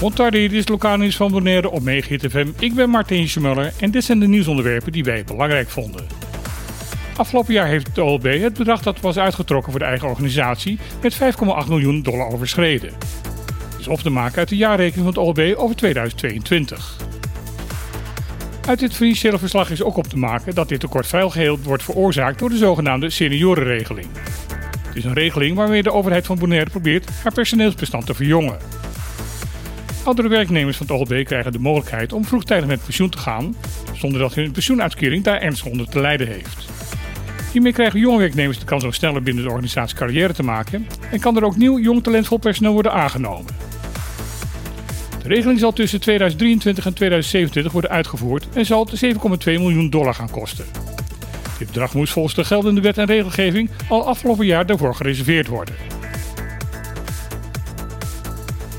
Montardi, dit is lokale nieuws van Bonaire op Megahit FM. Ik ben Martin Schmuller en dit zijn de nieuwsonderwerpen die wij belangrijk vonden. Afgelopen jaar heeft de OLB het bedrag dat was uitgetrokken voor de eigen organisatie met 5,8 miljoen dollar overschreden. Dit is op te maken uit de jaarrekening van het OLB over 2022. Uit dit financiële verslag is ook op te maken dat dit tekort vrijwel geheel wordt veroorzaakt door de zogenaamde seniorenregeling. Is een regeling waarmee de overheid van Bonaire probeert haar personeelsbestand te verjongen. Oudere werknemers van het OLB krijgen de mogelijkheid om vroegtijdig met pensioen te gaan, zonder dat hun pensioenuitkering daar ernstig onder te lijden heeft. Hiermee krijgen jonge werknemers de kans om sneller binnen de organisatie carrière te maken en kan er ook nieuw jong talentvol personeel worden aangenomen. De regeling zal tussen 2023 en 2027 worden uitgevoerd en zal 7,2 miljoen dollar gaan kosten. Dit bedrag moest volgens de geldende wet en regelgeving al afgelopen jaar daarvoor gereserveerd worden.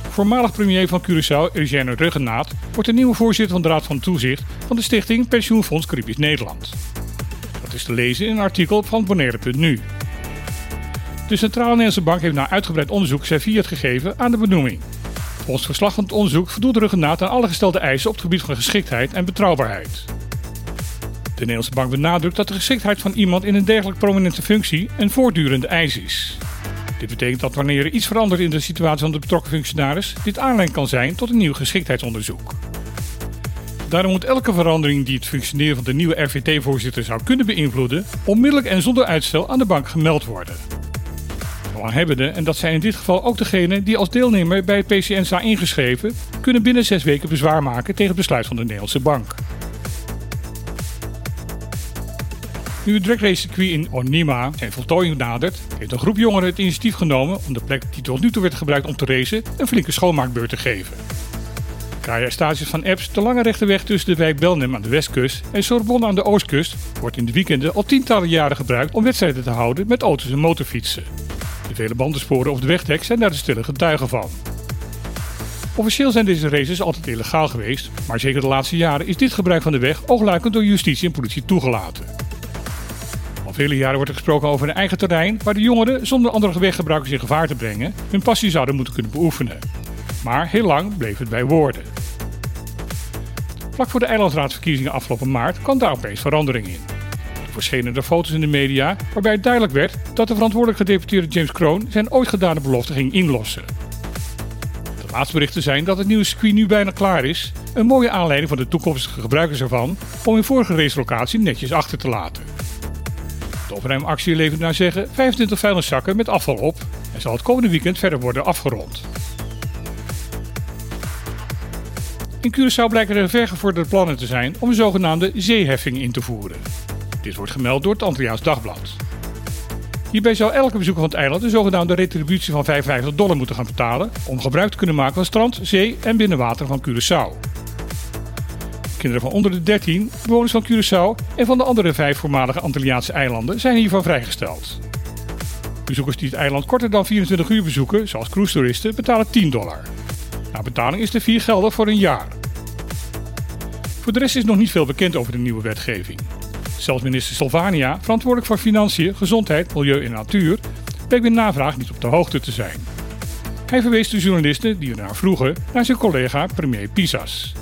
Voormalig premier van Curaçao, Eugène Ruggenaat, wordt de nieuwe voorzitter van de Raad van Toezicht van de stichting Pensioenfonds Caribisch Nederland. Dat is te lezen in een artikel van Bonaire.nu. De Centrale Nederlandse Bank heeft na uitgebreid onderzoek serviet gegeven aan de benoeming. Volgens verslag van het onderzoek voldoet Ruggenaat aan alle gestelde eisen op het gebied van geschiktheid en betrouwbaarheid. De Nederlandse Bank benadrukt dat de geschiktheid van iemand in een dergelijk prominente functie een voortdurende eis is. Dit betekent dat wanneer er iets verandert in de situatie van de betrokken functionaris, dit aanleiding kan zijn tot een nieuw geschiktheidsonderzoek. Daarom moet elke verandering die het functioneren van de nieuwe RVT-voorzitter zou kunnen beïnvloeden, onmiddellijk en zonder uitstel aan de bank gemeld worden. Belanghebbenden, en dat zijn in dit geval ook degenen die als deelnemer bij het PCN staan ingeschreven, kunnen binnen zes weken bezwaar maken tegen het besluit van de Nederlandse bank. Nu het dragracecircuit in Onima zijn voltooiing nadert, heeft een groep jongeren het initiatief genomen om de plek die tot nu toe werd gebruikt om te racen een flinke schoonmaakbeurt te geven. Kaya Stages van Epps, de lange rechte weg tussen de wijk Belnem aan de westkust en Sorbonne aan de oostkust, wordt in de weekenden al tientallen jaren gebruikt om wedstrijden te houden met auto's en motorfietsen. De vele bandensporen of de wegdek zijn daar de stille getuigen van. Officieel zijn deze races altijd illegaal geweest, maar zeker de laatste jaren is dit gebruik van de weg oogluikend door justitie en politie toegelaten. Al vele jaren wordt er gesproken over een eigen terrein waar de jongeren, zonder andere weggebruikers in gevaar te brengen, hun passie zouden moeten kunnen beoefenen. Maar heel lang bleef het bij woorden. Vlak voor de eilandsraadsverkiezingen afgelopen maart kwam daar opeens verandering in. Er verschenen er foto's in de media waarbij duidelijk werd dat de verantwoordelijk gedeputeerde James Kroon zijn ooit gedane belofte ging inlossen. De laatste berichten zijn dat het nieuwe circuit nu bijna klaar is, een mooie aanleiding voor de toekomstige gebruikers ervan om hun vorige racelocatie netjes achter te laten. De opruimactie levert naar zeggen 25 vuilniszakken met afval op en zal het komende weekend verder worden afgerond. In Curaçao blijken er vergevorderde plannen te zijn om een zogenaamde zeeheffing in te voeren. Dit wordt gemeld door het Antilliaans Dagblad. Hierbij zou elke bezoeker van het eiland een zogenaamde retributie van 55 dollar moeten gaan betalen om gebruik te kunnen maken van strand, zee en binnenwater van Curaçao. Kinderen van onder de 13, bewoners van Curaçao en van de andere vijf voormalige Antilliaanse eilanden zijn hiervan vrijgesteld. Bezoekers die het eiland korter dan 24 uur bezoeken, zoals cruise-toeristen, betalen 10 dollar. Na betaling is de vier geldig voor een jaar. Voor de rest is nog niet veel bekend over de nieuwe wetgeving. Zelfs minister Sylvania, verantwoordelijk voor financiën, gezondheid, milieu en natuur, bleek bij navraag niet op de hoogte te zijn. Hij verwees de journalisten die ernaar vroegen naar zijn collega premier Pisas.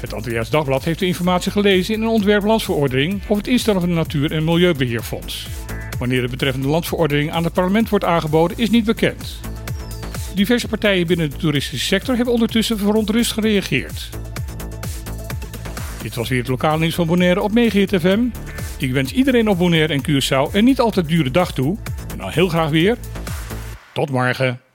Het Antilliaans Dagblad heeft de informatie gelezen in een ontwerp-landsverordening over het instellen van een Natuur- en Milieubeheerfonds. Wanneer de betreffende landsverordening aan het parlement wordt aangeboden is niet bekend. Diverse partijen binnen de toeristische sector hebben ondertussen verontrust gereageerd. Dit was weer het lokale nieuws van Bonaire op Megahit FM. Ik wens iedereen op Bonaire en Curaçao een niet altijd dure dag toe. En dan heel graag weer. Tot morgen.